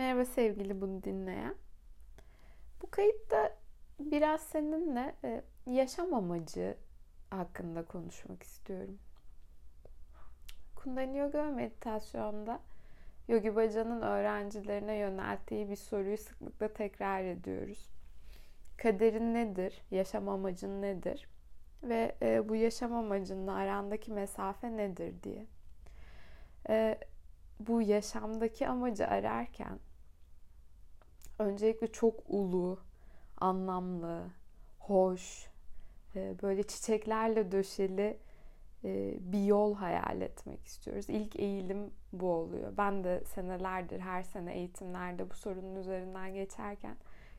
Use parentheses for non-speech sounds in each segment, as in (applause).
Merhaba sevgili bunu dinleyen. Bu kayıtta biraz seninle e, yaşam amacı hakkında konuşmak istiyorum. Kundalini Yoga ve meditasyonda Yogi Bhaja'nın öğrencilerine yönelttiği bir soruyu sıklıkla tekrar ediyoruz. Kaderin nedir? Yaşam amacın nedir? Ve e, bu yaşam amacınla arandaki mesafe nedir diye. E, bu yaşamdaki amacı ararken öncelikle çok ulu, anlamlı, hoş, e, böyle çiçeklerle döşeli e, bir yol hayal etmek istiyoruz. İlk eğilim bu oluyor. Ben de senelerdir her sene eğitimlerde bu sorunun üzerinden geçerken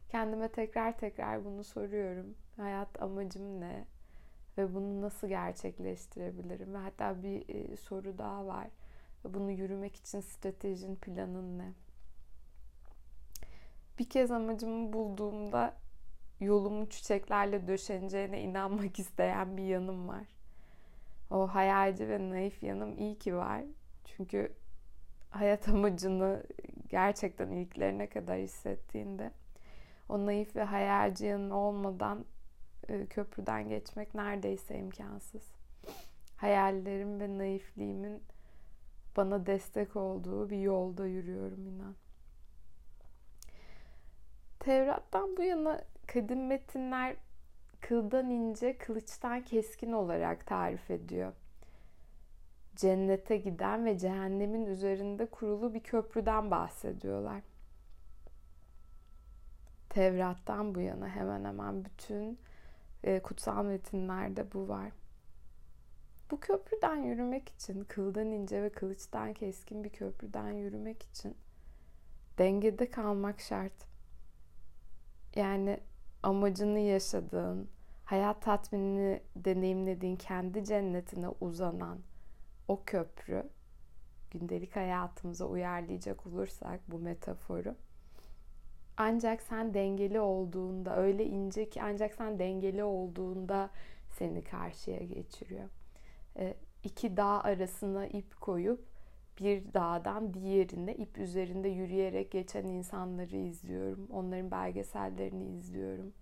kendime tekrar tekrar bunu soruyorum. Hayat amacım ne? Ve bunu nasıl gerçekleştirebilirim? Ve hatta bir e, soru daha var. Bunu yürümek için stratejin, planın ne? Bir kez amacımı bulduğumda yolumun çiçeklerle döşeneceğine inanmak (laughs) isteyen bir yanım var. O hayalci ve naif yanım iyi ki var. Çünkü hayat (laughs) amacını gerçekten iliklerine kadar hissettiğinde o naif ve hayalci yanın olmadan e, köprüden geçmek neredeyse imkansız. Hayallerim ve naifliğimin bana destek olduğu bir yolda yürüyorum inan. Tevrat'tan bu yana kadim metinler kıldan ince, kılıçtan keskin olarak tarif ediyor. Cennete giden ve cehennemin üzerinde kurulu bir köprüden bahsediyorlar. Tevrat'tan bu yana hemen hemen bütün e, kutsal metinlerde bu var. Bu köprüden yürümek için, kıldan ince ve kılıçtan keskin bir köprüden yürümek için dengede kalmak şart. Yani amacını yaşadığın, hayat tatminini deneyimlediğin kendi cennetine uzanan o köprü gündelik hayatımıza uyarlayacak olursak bu metaforu ancak sen dengeli olduğunda öyle ince ki ancak sen dengeli olduğunda seni karşıya geçiriyor. E, iki dağ arasına ip koyup bir dağdan diğerine ip üzerinde yürüyerek geçen insanları izliyorum. Onların belgesellerini izliyorum.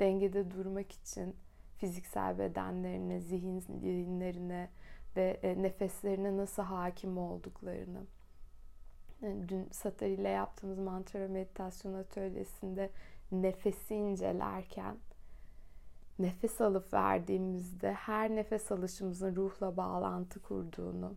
Dengede durmak için fiziksel bedenlerine, zihinlerine ve e, nefeslerine nasıl hakim olduklarını. Yani dün Satari ile yaptığımız mantra meditasyon atölyesinde nefesi incelerken nefes alıp verdiğimizde her nefes alışımızın ruhla bağlantı kurduğunu,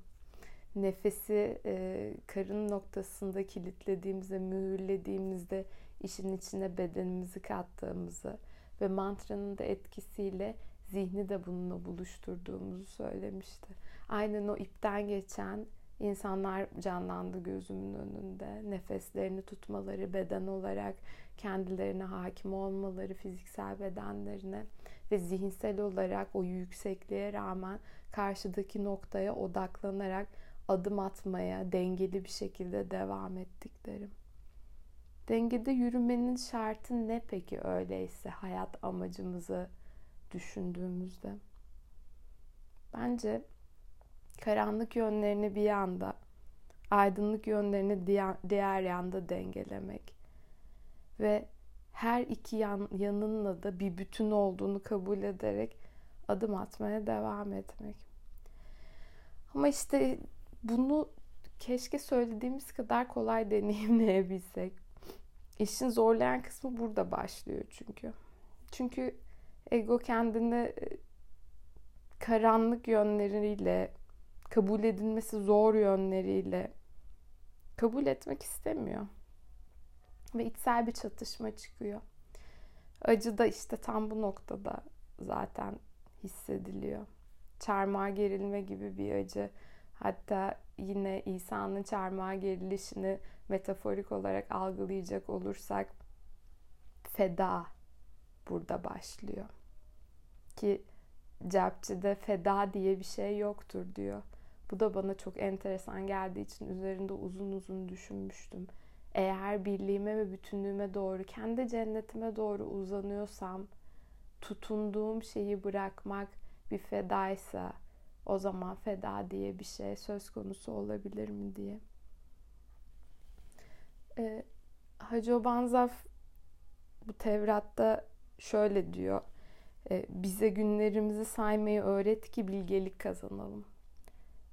nefesi e, karın noktasında kilitlediğimizde, mühürlediğimizde işin içine bedenimizi kattığımızı ve mantranın da etkisiyle zihni de bununla buluşturduğumuzu söylemişti. Aynen o ipten geçen insanlar canlandı gözümün önünde. Nefeslerini tutmaları, beden olarak kendilerine hakim olmaları, fiziksel bedenlerine ve zihinsel olarak o yüksekliğe rağmen karşıdaki noktaya odaklanarak adım atmaya dengeli bir şekilde devam ettiklerim. Dengede yürümenin şartı ne peki öyleyse hayat amacımızı düşündüğümüzde? Bence karanlık yönlerini bir yanda, aydınlık yönlerini diğer yanda dengelemek ve her iki yan, yanınla da bir bütün olduğunu kabul ederek adım atmaya devam etmek. Ama işte bunu keşke söylediğimiz kadar kolay (laughs) deneyimleyebilsek. İşin zorlayan kısmı burada başlıyor çünkü. Çünkü ego kendini e, karanlık yönleriyle, kabul edilmesi zor yönleriyle kabul etmek istemiyor. Ve içsel bir çatışma çıkıyor. Acı da işte tam bu noktada zaten hissediliyor. Çarmıha gerilme gibi bir acı. Hatta yine İsa'nın çarmıha gerilişini metaforik olarak algılayacak olursak feda burada başlıyor. Ki Cepçi'de feda diye bir şey yoktur diyor. Bu da bana çok enteresan geldiği için üzerinde uzun uzun düşünmüştüm. Eğer birliğime ve bütünlüğüme doğru, kendi cennetime doğru uzanıyorsam, tutunduğum şeyi bırakmak bir fedaysa, o zaman feda diye bir şey söz konusu olabilir mi diye. Ee, Hacı Banzaf bu Tevrat'ta şöyle diyor. E, bize günlerimizi saymayı öğret ki bilgelik kazanalım.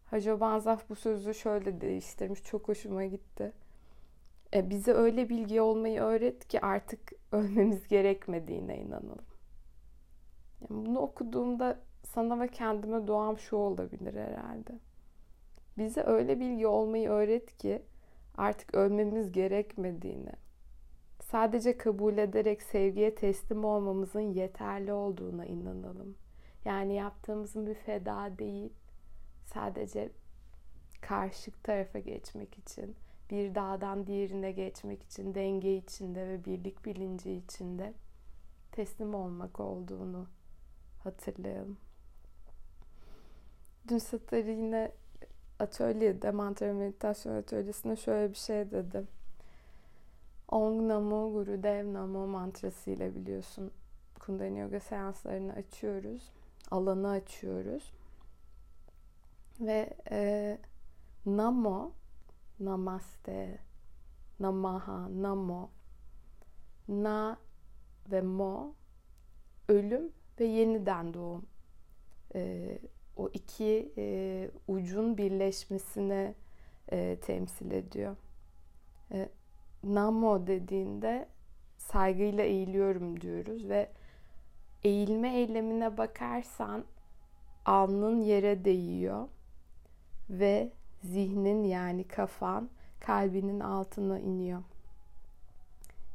Hacı Banzaf bu sözü şöyle değiştirmiş. Çok hoşuma gitti. E, bize öyle bilgi olmayı öğret ki artık ölmemiz gerekmediğine inanalım. Yani bunu okuduğumda sana ve kendime doğam şu olabilir herhalde. Bize öyle bilgi olmayı öğret ki artık ölmemiz gerekmediğini, sadece kabul ederek sevgiye teslim olmamızın yeterli olduğuna inanalım. Yani yaptığımızın bir feda değil, sadece karşı tarafa geçmek için, bir dağdan diğerine geçmek için, denge içinde ve birlik bilinci içinde teslim olmak olduğunu hatırlayalım. Dün Satır'ı yine atölyede, mantra meditasyon atölyesinde şöyle bir şey dedi. Om Namo Guru Dev Namo mantrası ile biliyorsun Kundalini Yoga seanslarını açıyoruz. Alanı açıyoruz. Ve e, Namo, Namaste, Namaha, Namo, Na ve Mo ölüm ve yeniden doğum. E, o iki e, ucun birleşmesine e, temsil ediyor. E, Namo dediğinde saygıyla eğiliyorum diyoruz ve eğilme eylemine bakarsan alnın yere değiyor ve zihnin yani kafan kalbinin altına iniyor.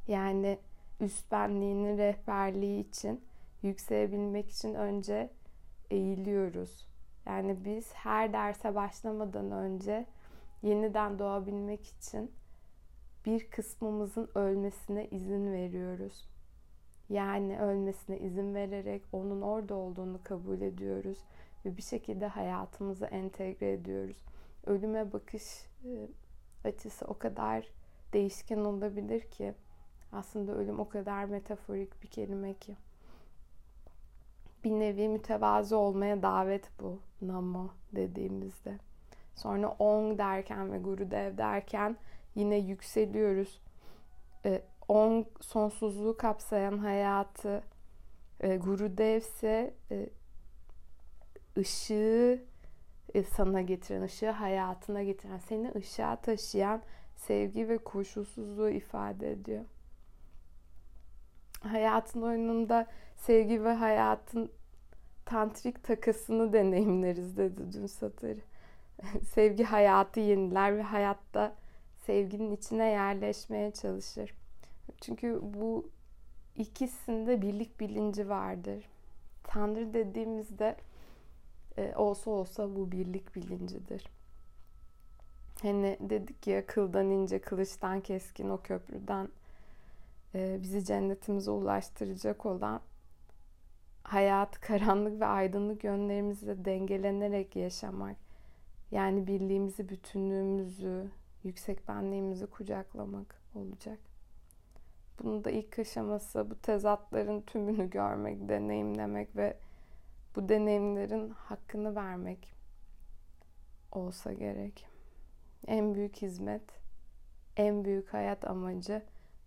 Yani üst benliğinin rehberliği için yükselebilmek için önce eğiliyoruz. Yani biz her derse başlamadan önce yeniden doğabilmek için bir kısmımızın ölmesine izin veriyoruz. Yani ölmesine izin vererek onun orada olduğunu kabul ediyoruz ve bir şekilde hayatımıza entegre ediyoruz. Ölüme bakış e, açısı o kadar değişken olabilir ki aslında ölüm o kadar metaforik bir kelime ki. Bir nevi mütevazı olmaya davet bu namo dediğimizde. Sonra ong derken ve gurudev derken yine yükseliyoruz. E, on sonsuzluğu kapsayan hayatı, e, Gurudev ise e, ışığı e, sana getiren, ışığı hayatına getiren, seni ışığa taşıyan sevgi ve koşulsuzluğu ifade ediyor. Hayatın oyununda sevgi ve hayatın tantrik takasını deneyimleriz dedi dün Satır. (laughs) sevgi hayatı yeniler ve hayatta sevginin içine yerleşmeye çalışır. Çünkü bu ikisinde birlik bilinci vardır. Tanrı dediğimizde e, olsa olsa bu birlik bilincidir. Hani dedik ya kıldan ince, kılıçtan keskin o köprüden e, bizi cennetimize ulaştıracak olan hayat, (laughs) karanlık ve aydınlık yönlerimizle dengelenerek yaşamak. Yani birliğimizi, bütünlüğümüzü, yüksek benliğimizi kucaklamak olacak. Bunun da ilk aşaması bu tezatların tümünü görmek, deneyimlemek ve bu deneyimlerin hakkını vermek olsa gerek. En büyük hizmet, en büyük hayat amacı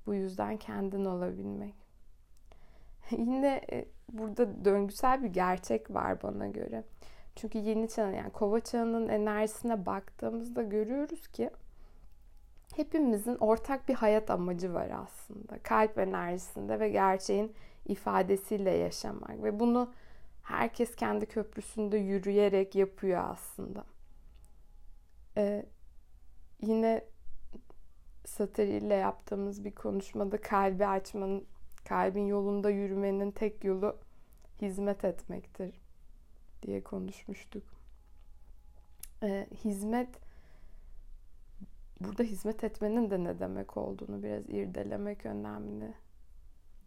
bu yüzden kendin olabilmek. (laughs) Yine e, burada döngüsel bir gerçek var bana göre. Çünkü yeni çağın yani kova çağının enerjisine baktığımızda görüyoruz ki hepimizin ortak bir hayat amacı var aslında. Kalp enerjisinde ve gerçeğin ifadesiyle yaşamak ve bunu herkes kendi köprüsünde yürüyerek yapıyor aslında. Ee, yine Satır ile yaptığımız bir konuşmada kalbi açmanın, kalbin yolunda yürümenin tek yolu hizmet etmektir diye konuşmuştuk. Ee, hizmet burada hizmet etmenin de ne demek olduğunu biraz irdelemek önemli.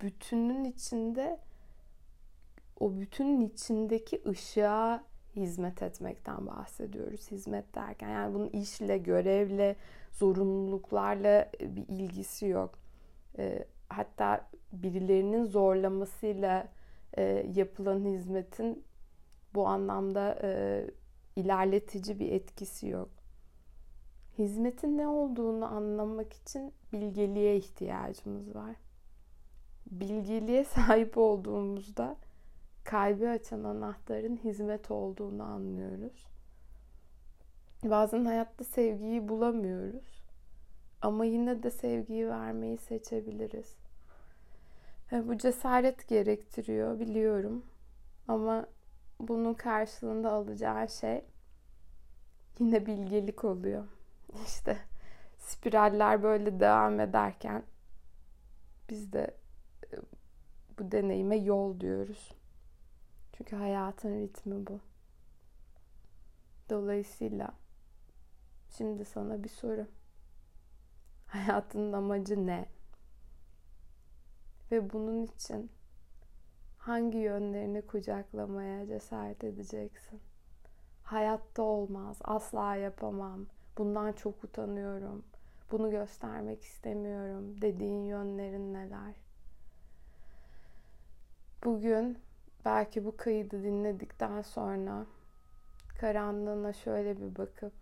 Bütünün içinde o bütünün içindeki ışığa hizmet etmekten bahsediyoruz. Hizmet derken yani bunun işle, görevle, zorunluluklarla bir ilgisi yok. E, hatta birilerinin zorlamasıyla e, yapılan hizmetin bu anlamda e, ilerletici bir etkisi yok. hizmetin ne olduğunu anlamak için bilgeliğe ihtiyacımız var. Bilgeliğe sahip olduğumuzda kalbi açan anahtarın hizmet olduğunu anlıyoruz. Bazen hayatta sevgiyi bulamıyoruz. Ama yine de sevgiyi vermeyi seçebiliriz. Ve bu cesaret gerektiriyor biliyorum. Ama bunun karşılığında alacağı şey yine bilgelik oluyor. (laughs) İşte spiraller böyle devam ederken biz de e, bu deneyime yol diyoruz. Çünkü hayatın ritmi bu. Dolayısıyla şimdi sana bir soru. (laughs) Hayatının amacı ne? Ve bunun için hangi yönlerini kucaklamaya cesaret edeceksin? Hayatta olmaz, asla yapamam, bundan çok utanıyorum, bunu göstermek istemiyorum dediğin yönlerin neler? Bugün belki bu kaydı dinledikten sonra karanlığına şöyle bir bakıp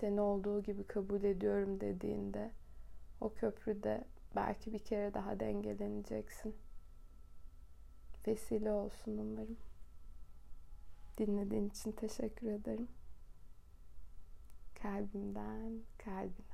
seni olduğu gibi kabul ediyorum dediğinde o köprüde belki bir kere daha dengeleneceksin. Vesile olsun umarım. Dinlediğin için teşekkür ederim. Kalbimden kalbine.